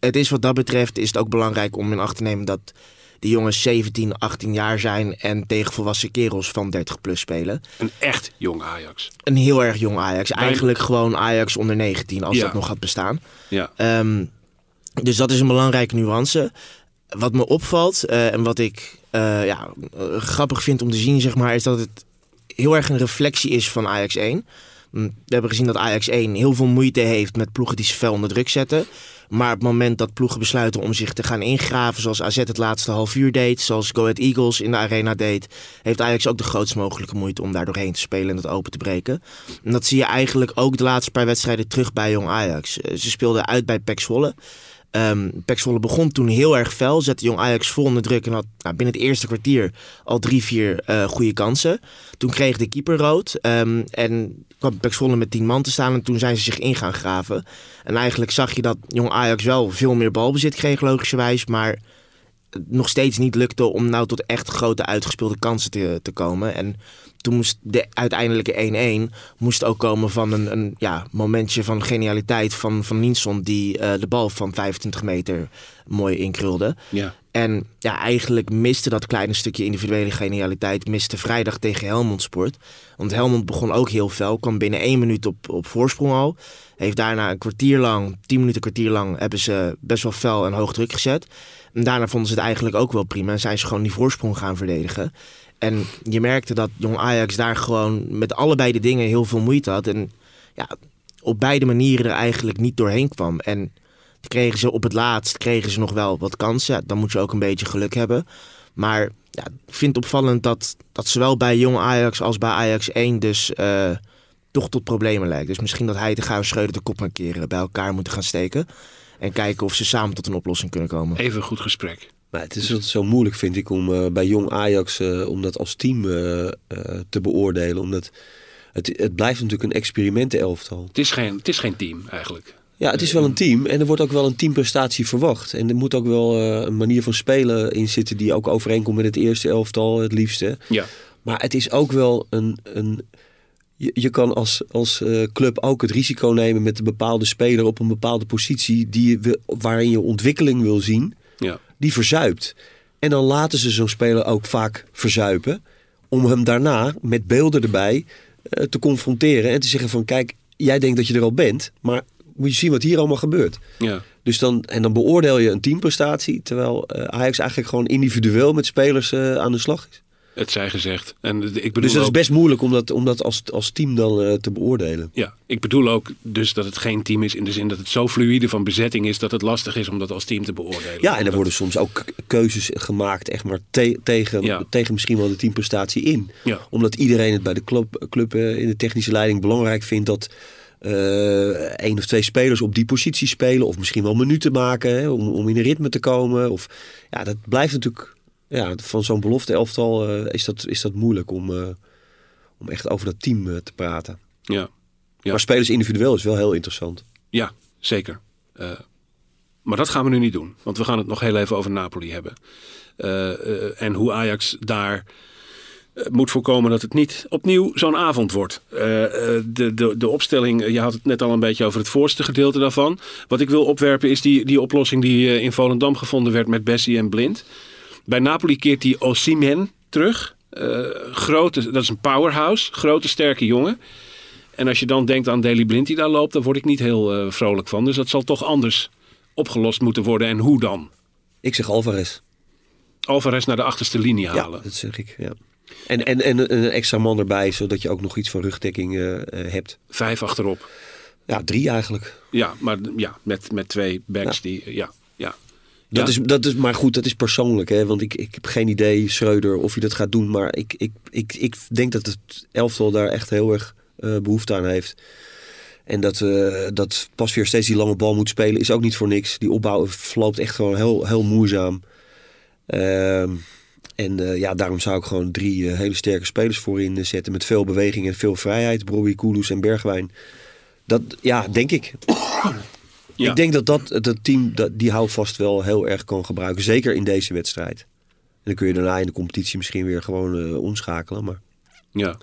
het is wat dat betreft is het ook belangrijk om in acht te nemen dat die jongens 17, 18 jaar zijn en tegen volwassen kerels van 30 plus spelen. Een echt Jong Ajax. Een heel erg jong Ajax. Eigenlijk gewoon Ajax onder 19 als Ja. dat nog had bestaan. Ja. Ehm, dus dat is een belangrijke nuance. Wat me opvalt eh, en wat ik eh, ja, eh, grappig vind om te zien, zeg maar, is dat het heel erg een reflectie is van Ajax 1. Mm, We hebben gezien dat Ajax 1 heel veel moeite heeft met ploegen die ze fel onder druk zetten. Maar op het moment dat ploegen besluiten om zich te gaan ingraven, zoals AZ het laatste half uur deed, zoals Go Ahead Eagles in de arena deed, heeft Ajax ook de grootst mogelijke moeite om daar doorheen te spelen en dat open te breken. En dat zie je eigenlijk ook de laatste paar wedstrijden terug bij Jong Ajax. Eh, Ze speelden uit bij PEC Zwolle. Zwolle begon toen heel erg fel, zette Jong Ajax vol onder druk en had nou, binnen het eerste kwartier al drie, vier eh, goede kansen. Toen kreeg de keeper rood ehm, en kwam PEC Zwolle met tien man te staan en toen zijn ze zich in gaan graven. En eigenlijk zag je dat Jong Ajax wel veel meer balbezit kreeg logischerwijs, maar nog steeds niet lukte om nou tot echt grote uitgespeelde kansen te, te komen. En toen moest de uiteindelijke 1-1 moest ook komen van een, een ja, momentje van genialiteit van, van Nienson... die eh, de bal van 25 meter mooi inkrulde. Ja. En ja, eigenlijk miste dat kleine stukje individuele genialiteit... miste vrijdag tegen Helmond Sport. Want Helmond begon ook heel fel, kwam binnen één minuut op, op voorsprong al. Heeft daarna een kwartier lang, tien minuten kwartier lang... hebben ze best wel fel en hoog druk gezet. En daarna vonden ze het eigenlijk ook wel prima... en zijn ze gewoon die voorsprong gaan verdedigen... En je merkte dat Jong Ajax daar gewoon met allebei de dingen heel veel moeite had. En ja, op beide manieren er eigenlijk niet doorheen kwam. En kregen ze op het laatst kregen ze nog wel wat kansen. Dan moet je ook een beetje geluk hebben. Maar ja, ik vind het opvallend dat, dat zowel bij jong Ajax als bij Ajax 1 dus eh, toch tot problemen lijkt. Dus misschien dat hij de Gauw Schreuder de kop een keer bij elkaar moeten gaan steken. En kijken of ze samen tot een oplossing kunnen komen. Even een goed gesprek. Maar het is zo moeilijk, vind ik, om eh, bij jong Ajax eh, om dat als team eh, te beoordelen. Omdat het, het blijft natuurlijk een experimentenelftal. Het is geen, het is geen team eigenlijk. Ja, het is wel een team en er wordt ook wel een teamprestatie verwacht. En er moet ook wel een manier van spelen in zitten die ook overeenkomt met het eerste elftal, het liefste. Ja. Maar het is ook wel een. een je, je kan als, als club ook het risico nemen met een bepaalde speler op een bepaalde positie die je waarin je ontwikkeling wil zien, Ja. die verzuipt. En dan laten ze zo'n speler ook vaak verzuipen. Om hem daarna met beelden erbij eh, te confronteren en te zeggen van kijk, jij denkt dat je er al bent, maar moet je zien wat hier allemaal gebeurt. Ja. Dus dan, en dan beoordeel je een teamprestatie, terwijl eh, Ajax eigenlijk gewoon individueel met spelers eh, aan de slag is. Het zij gezegd. En ik bedoel Dus dat is best moeilijk om dat, om dat als, als team dan eh, te beoordelen. Ja, ik bedoel ook dus dat het geen team is in de zin dat het zo fluïde van bezetting is dat het lastig is om dat als team te beoordelen. Ja, en er Dat- worden soms ook keuzes gemaakt, echt maar te- tegen, Ja. tegen misschien wel de teamprestatie in. Ja. Omdat iedereen het bij de club, club eh, in de technische leiding belangrijk vindt dat eh één of twee spelers op die positie spelen. Of misschien wel minuten maken hè, om, om in een ritme te komen. Of, ja, dat blijft natuurlijk, ja, van zo'n belofte elftal eh, is, dat, is dat moeilijk om, eh, om echt over dat team eh, te praten. Ja, Ja. Maar spelers individueel is wel heel interessant. ja zeker. Maar dat gaan we nu niet doen, want we gaan het nog heel even over Napoli hebben. En hoe Ajax daar moet voorkomen dat het niet opnieuw zo'n avond wordt. De, de, de opstelling, je had het net al een beetje over het voorste gedeelte daarvan. Wat ik wil opwerpen is die, die oplossing die in Volendam gevonden werd met Bessie en Blind. Bij Napoli keert die Osimhen terug. Eh, grote, dat is een powerhouse, grote sterke jongen. En als je dan denkt aan Daley Blind die daar loopt, dan word ik niet heel eh, vrolijk van. Dus dat zal toch anders opgelost moeten worden. En hoe dan? Ik zeg Alvarez. Alvarez naar de achterste linie Ja, halen. dat zeg ik. Ja. En, en, en een extra man erbij, zodat je ook nog iets van rugdekking eh, hebt. Vijf achterop. Ja, drie eigenlijk. Ja, maar ja, met, met twee backs die... Ja, ja. Dat, Ja. is, dat is, maar goed, dat is persoonlijk. Hè? Want ik, ik heb geen idee, Schreuder, of hij dat gaat doen. Maar ik, ik, ik, ik denk dat het elftal daar echt heel erg eh, behoefte aan heeft. En dat, eh dat pas weer steeds die lange bal moet spelen is ook niet voor niks. Die opbouw verloopt echt gewoon heel, heel moeizaam. Ehm, en eh, ja, daarom zou ik gewoon drie hele sterke spelers voorin zetten. Met veel beweging en veel vrijheid. Brobbey, Kudus en Bergwijn. Dat, ja, denk ik. Ja. Ik denk dat dat het team dat, die houvast wel heel erg kan gebruiken. Zeker in deze wedstrijd. En dan kun je daarna in de competitie misschien weer gewoon eh, omschakelen. Maar ja.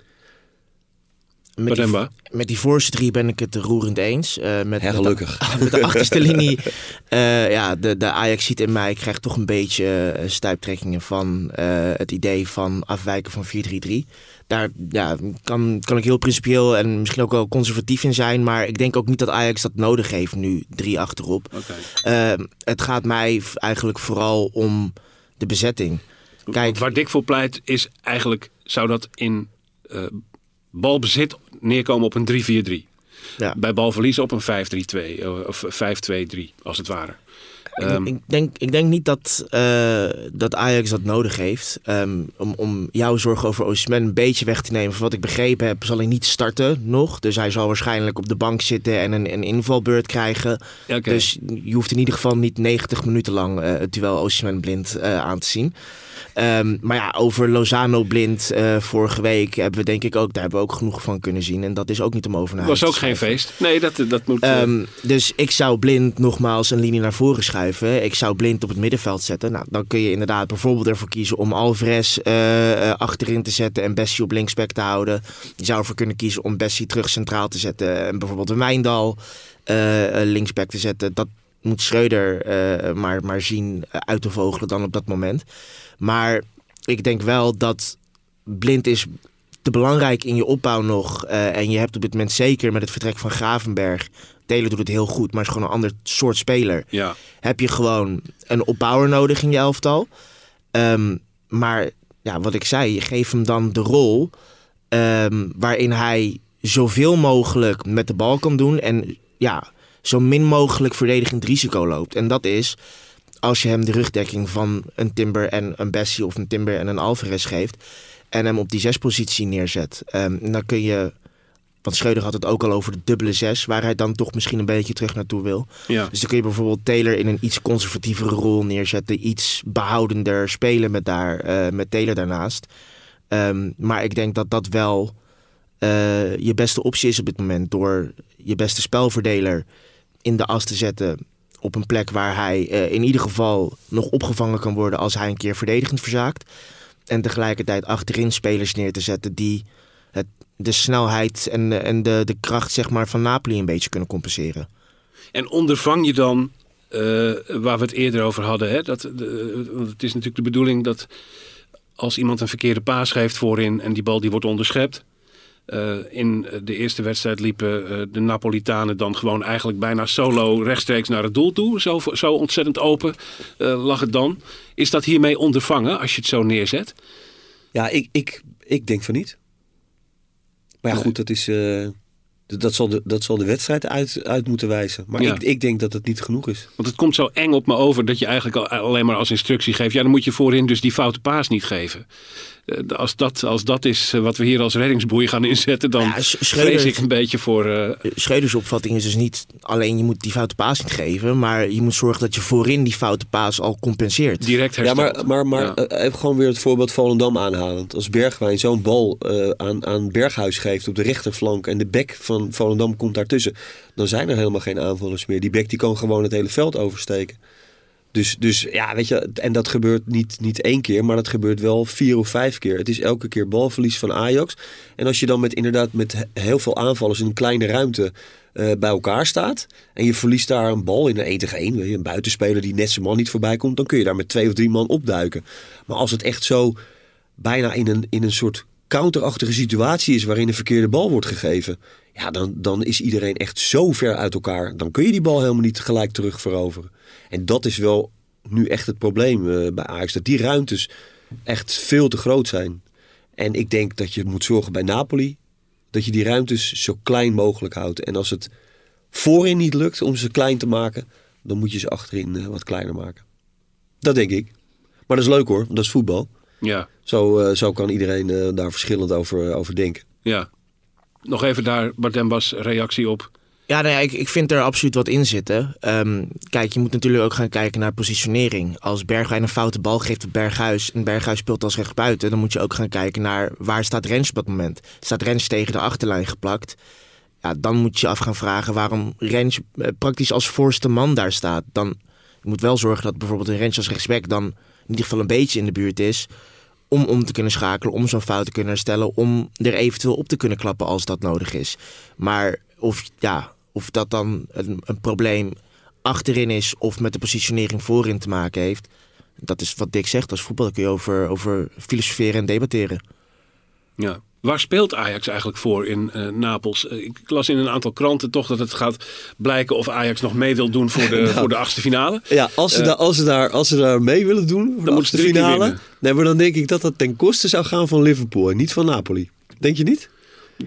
Met die, met die voorste drie ben ik het roerend eens. Eh, met, Ja, gelukkig. Met de, met de achterste linie. eh, ja, de, de Ajax ziet in mij krijgt toch een beetje stuiptrekkingen van eh, het idee van afwijken van 4-3-3. Daar ja, kan, kan ik heel principieel en misschien ook wel conservatief in zijn. Maar ik denk ook niet dat Ajax dat nodig heeft nu, drie achterop. Oké. Eh, het gaat mij eigenlijk vooral om de bezetting. Kijk, Waar Dick voor pleit is eigenlijk... zou dat in eh, balbezit neerkomen op een 3-4-3. ja. Bij balverlies op een 5-3-2 eh, of 5-2-3 als het ware. Ehm, ik, denk, ik denk niet dat, eh, dat Ajax dat nodig heeft. Ehm, om, om jouw zorg over Osimhen een beetje weg te nemen. Van wat ik begrepen heb, zal hij niet starten nog. Dus hij zal waarschijnlijk op de bank zitten en een, een invalbeurt krijgen. Dus je hoeft in ieder geval niet 90 minuten lang eh, het duel Osimhen blind eh, aan te zien. Ehm, maar ja, over Lozano blind eh, vorige week hebben we denk ik ook, daar hebben we ook genoeg van kunnen zien. En dat is ook niet om over naar was huis ook geen feest. Nee, dat, dat moet... dus ik zou blind nogmaals een linie naar voren schuiven. Ik zou blind op het middenveld zetten. Nou, dan kun je inderdaad bijvoorbeeld ervoor kiezen om Alvarez eh, eh, achterin te zetten en Bessie op linksback te houden. Je zou ervoor kunnen kiezen om Bessie terug centraal te zetten en bijvoorbeeld Wijndal eh, linksback te zetten. Dat moet Schreuder maar, maar zien uit te vogelen dan op dat moment. Maar ik denk wel dat blind is te belangrijk in je opbouw nog. en je hebt op dit moment zeker met het vertrek van Gravenberg. Taylor doet het heel goed, maar is gewoon een ander soort speler. ja. Heb je gewoon een opbouwer nodig in je elftal. Ehm, maar ja, wat ik zei, geef hem dan de rol ehm, waarin hij zoveel mogelijk met de bal kan doen. En ja, zo min mogelijk verdedigend risico loopt. En dat is als je hem de rugdekking van een Timber en een Bessie of een Timber en een Alvarez geeft. En hem op die zespositie neerzet. Um, dan kun je. Want Schreuder had het ook al over de dubbele zes, waar hij dan toch misschien een beetje terug naartoe wil. Ja. Dus dan kun je bijvoorbeeld Taylor in een iets conservatievere rol neerzetten, iets behoudender spelen met, daar, uh, met Taylor daarnaast. Um, maar ik denk dat dat wel uh, je beste optie is op dit moment. Door je beste spelverdeler in de as te zetten op een plek waar hij uh, in ieder geval nog opgevangen kan worden als hij een keer verdedigend verzaakt. En tegelijkertijd achterin spelers neer te zetten die de snelheid en, en de, de kracht zeg maar, van Napoli een beetje kunnen compenseren. En ondervang je dan, uh, waar we het eerder over hadden, hè, dat, de, want het is natuurlijk de bedoeling dat als iemand een verkeerde paas geeft voorin en die bal die wordt onderschept, uh, in de eerste wedstrijd liepen uh, de Napolitanen dan gewoon eigenlijk bijna solo rechtstreeks naar het doel toe. Zo, zo ontzettend open uh, lag het dan. Is dat hiermee ondervangen als je het zo neerzet? Ja, ik, ik, ik denk van niet. Maar ja, goed, dat is. Dat, zal de, dat zal de wedstrijd uit, uit moeten wijzen. Maar ja. ik, ik denk dat het niet genoeg is. Want het komt zo eng op me over dat je eigenlijk alleen maar als instructie geeft. Ja, dan moet je voorin dus die foute paas niet geven als dat, als dat is wat we hier als reddingsboei gaan inzetten, dan ja, vrees ik een beetje voor... Uh... Schreuders opvatting is dus niet alleen je moet die foute paas niet geven, maar je moet zorgen dat je voorin die foute paas al compenseert. Direct herstelt. Ja, maar, maar, maar ja. Even gewoon weer het voorbeeld Volendam aanhalend. Als Bergwijn zo'n bal uh, aan, aan Berghuis geeft op de rechterflank en de bek van Volendam komt daartussen, dan zijn er helemaal geen aanvallers meer. Die bek die kan gewoon het hele veld oversteken. Dus, dus ja, weet je, en dat gebeurt niet, niet één keer, maar dat gebeurt wel vier of vijf keer. Het is elke keer balverlies van Ajax. En als je dan met inderdaad met heel veel aanvallers in een kleine ruimte uh, bij elkaar staat. En je verliest daar een bal in een 1 tegen 1. Een buitenspeler die net zijn man niet voorbij komt. Dan kun je daar met twee of drie man opduiken. Maar als het echt zo bijna in een, in een soort counterachtige situatie is waarin een verkeerde bal wordt gegeven. Ja, dan, dan is iedereen echt zo ver uit elkaar. Dan kun je die bal helemaal niet gelijk terug veroveren. En dat is wel nu echt het probleem uh, bij Ajax. Dat die ruimtes echt veel te groot zijn. En ik denk dat je moet zorgen bij Napoli dat je die ruimtes zo klein mogelijk houdt. En als het voorin niet lukt om ze klein te maken, dan moet je ze achterin uh, wat kleiner maken. Dat denk ik. Maar dat is leuk hoor, dat is voetbal. Ja. Zo, uh, zo kan iedereen daar verschillend over, over denken. Ja. Nog even daar Bart Dembas reactie op. Ja, nou ik, ik vind er absoluut wat in zitten. Um, kijk, je moet natuurlijk ook gaan kijken naar positionering. Als Bergwijn een foute bal geeft op Berghuis en Berghuis speelt als rechtsbuiten, dan moet je ook gaan kijken naar waar staat Rens op dat moment. Staat Rens tegen de achterlijn geplakt? Ja, dan moet je af gaan vragen waarom Rens uh, praktisch als voorste man daar staat. Dan je moet wel zorgen dat bijvoorbeeld een Rens als rechtsback dan in ieder geval een beetje in de buurt is om om te kunnen schakelen, om zo'n fout te kunnen herstellen, om er eventueel op te kunnen klappen als dat nodig is. Maar of, ja, of dat dan een, een probleem achterin is of met de positionering voorin te maken heeft, dat is wat Dick zegt. Als voetbal kun je over, over filosoferen en debatteren. Ja. Waar speelt Ajax eigenlijk voor in uh, Napels? Uh, ik las in een aantal kranten toch dat het gaat blijken of Ajax nog mee wil doen voor de, nou, voor de achtste finale. Ja, als ze, uh, daar, als, ze daar, als ze daar mee willen doen voor de achtste finale, nee, maar dan denk ik dat dat ten koste zou gaan van Liverpool en niet van Napoli. Denk je niet?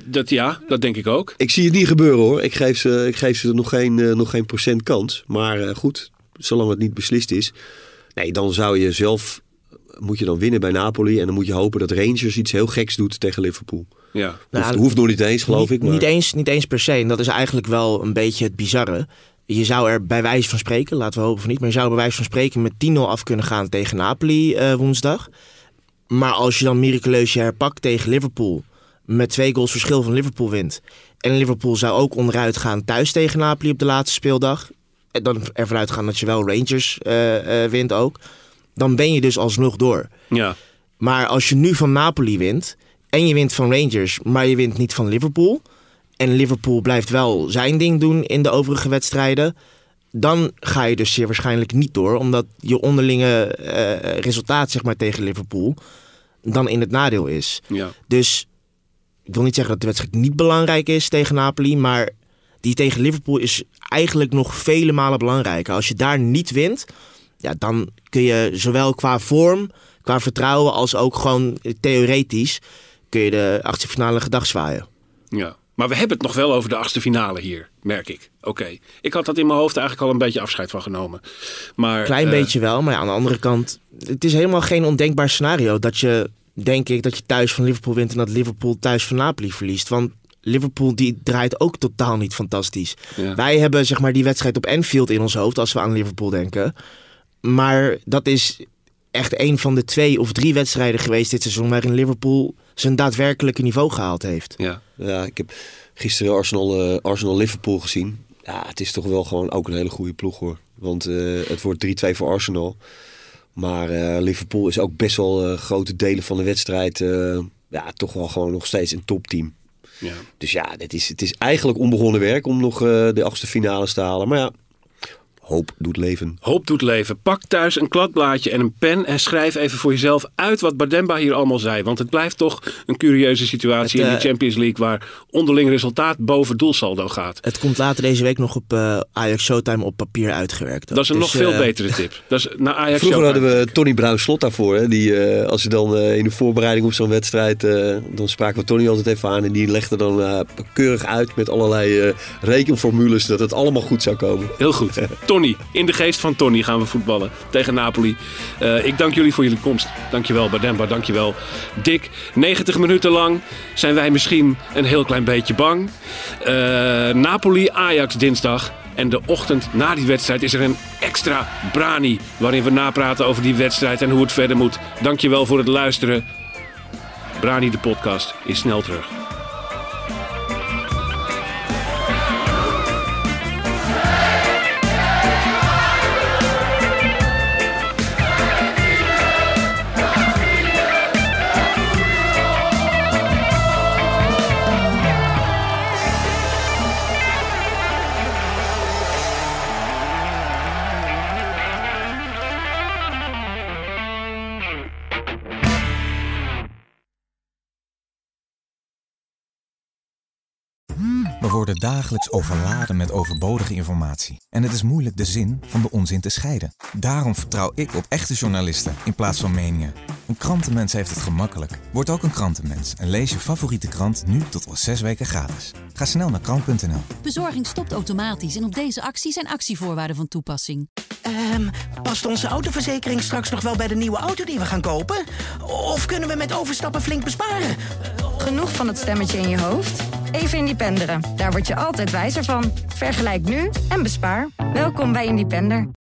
Dat, ja, dat denk ik ook. Ik zie het niet gebeuren hoor. Ik geef ze, ik geef ze nog, geen, nog geen procent kans. Maar goed, zolang het niet beslist is. Nee, dan zou je zelf moet je dan winnen bij Napoli. En dan moet je hopen dat Rangers iets heel geks doet tegen Liverpool. Ja. Nou, hoeft, hoeft nog niet eens, geloof niet, ik. Maar... Niet, eens, niet eens per se. En dat is eigenlijk wel een beetje het bizarre. Je zou er bij wijze van spreken, laten we hopen van niet, maar je zou er bij wijze van spreken met 10-0 af kunnen gaan tegen Napoli uh, woensdag. Maar als je dan miraculeus je herpakt tegen Liverpool, met twee goals verschil van Liverpool wint. En Liverpool zou ook onderuit gaan thuis tegen Napoli op de laatste speeldag. En dan ervan uitgaan dat je wel Rangers uh, uh, wint ook dan ben je dus alsnog door. Ja. Maar als je nu van Napoli wint en je wint van Rangers, maar je wint niet van Liverpool. En Liverpool blijft wel zijn ding doen in de overige wedstrijden. Dan ga je dus zeer waarschijnlijk niet door, omdat je onderlinge uh, resultaat zeg maar, tegen Liverpool dan in het nadeel is. Ja. Dus ik wil niet zeggen dat de wedstrijd niet belangrijk is tegen Napoli, maar die tegen Liverpool is eigenlijk nog vele malen belangrijker. Als je daar niet wint, ja, dan kun je zowel qua vorm, qua vertrouwen als ook gewoon theoretisch kun je de achtste finale gedag zwaaien. Ja. Maar we hebben het nog wel over de achtste finale hier, merk ik. Oké, ik had dat in mijn hoofd eigenlijk al een beetje afscheid van genomen. Maar, Klein eh, beetje wel, maar ja, aan de andere kant... Het is helemaal geen ondenkbaar scenario dat je, denk ik, dat je thuis van Liverpool wint... en dat Liverpool thuis van Napoli verliest. Want Liverpool die draait ook totaal niet fantastisch. Ja. Wij hebben zeg maar die wedstrijd op Anfield in ons hoofd als we aan Liverpool denken. Maar dat is echt een van de twee of drie wedstrijden geweest dit seizoen... waarin Liverpool zijn daadwerkelijke niveau gehaald heeft. Ja, Ja, ik heb gisteren Arsenal, eh, Arsenal Liverpool gezien. Ja, het is toch wel gewoon ook een hele goede ploeg hoor. Want eh, het wordt 3-2 voor Arsenal. Maar eh, Liverpool is ook best wel grote delen van de wedstrijd. eh, ja, toch wel gewoon nog steeds een topteam. ja. Dus ja, het is, het is eigenlijk onbegonnen werk om nog eh, de achtste finales te halen. Maar ja, hoop doet leven. Hoop doet leven. Pak thuis een kladblaadje en een pen en schrijf even voor jezelf uit wat Bademba hier allemaal zei. Want het blijft toch een curieuze situatie Het, in eh, de Champions League waar onderling resultaat boven doelsaldo gaat. Het komt later deze week nog op eh, Ajax Showtime op papier uitgewerkt. Dat is een Dus, nog veel eh, betere tip. Dat is naar Ajax Vroeger Showtime. hadden we Tony Bruin Slot daarvoor. Hè? Die, eh, als je dan eh, in de voorbereiding op zo'n wedstrijd. eh, dan spraken we Tony altijd even aan. En die legde dan eh, keurig uit met allerlei eh, rekenformules. dat het allemaal goed zou komen. Heel goed. Tony, in de geest van Tony gaan we voetballen tegen Napoli. Eh, ik dank jullie voor jullie komst. Dankjewel Bademba, dankjewel Dick. 90 minuten lang zijn wij misschien een heel klein beetje bang. Eh, Napoli, Ajax dinsdag. En de ochtend na die wedstrijd is er een extra brani. Waarin we napraten over die wedstrijd en hoe het verder moet. Dankjewel voor het luisteren. Brani de podcast is snel terug. Worden dagelijks overladen met overbodige informatie. En het is moeilijk de zin van de onzin te scheiden. Daarom vertrouw ik op echte journalisten in plaats van meningen. Een krantenmens heeft het gemakkelijk. Word ook een krantenmens en lees je favoriete krant nu tot al zes weken gratis. Ga snel naar krant.nl. Bezorging stopt automatisch en op deze actie zijn actievoorwaarden van toepassing. Ehm, past onze autoverzekering straks nog wel bij de nieuwe auto die we gaan kopen? Of kunnen we met overstappen flink besparen? Genoeg van het stemmetje in je hoofd? Even Independeren. Daar word je altijd wijzer van. Vergelijk nu en bespaar. Welkom bij Independer.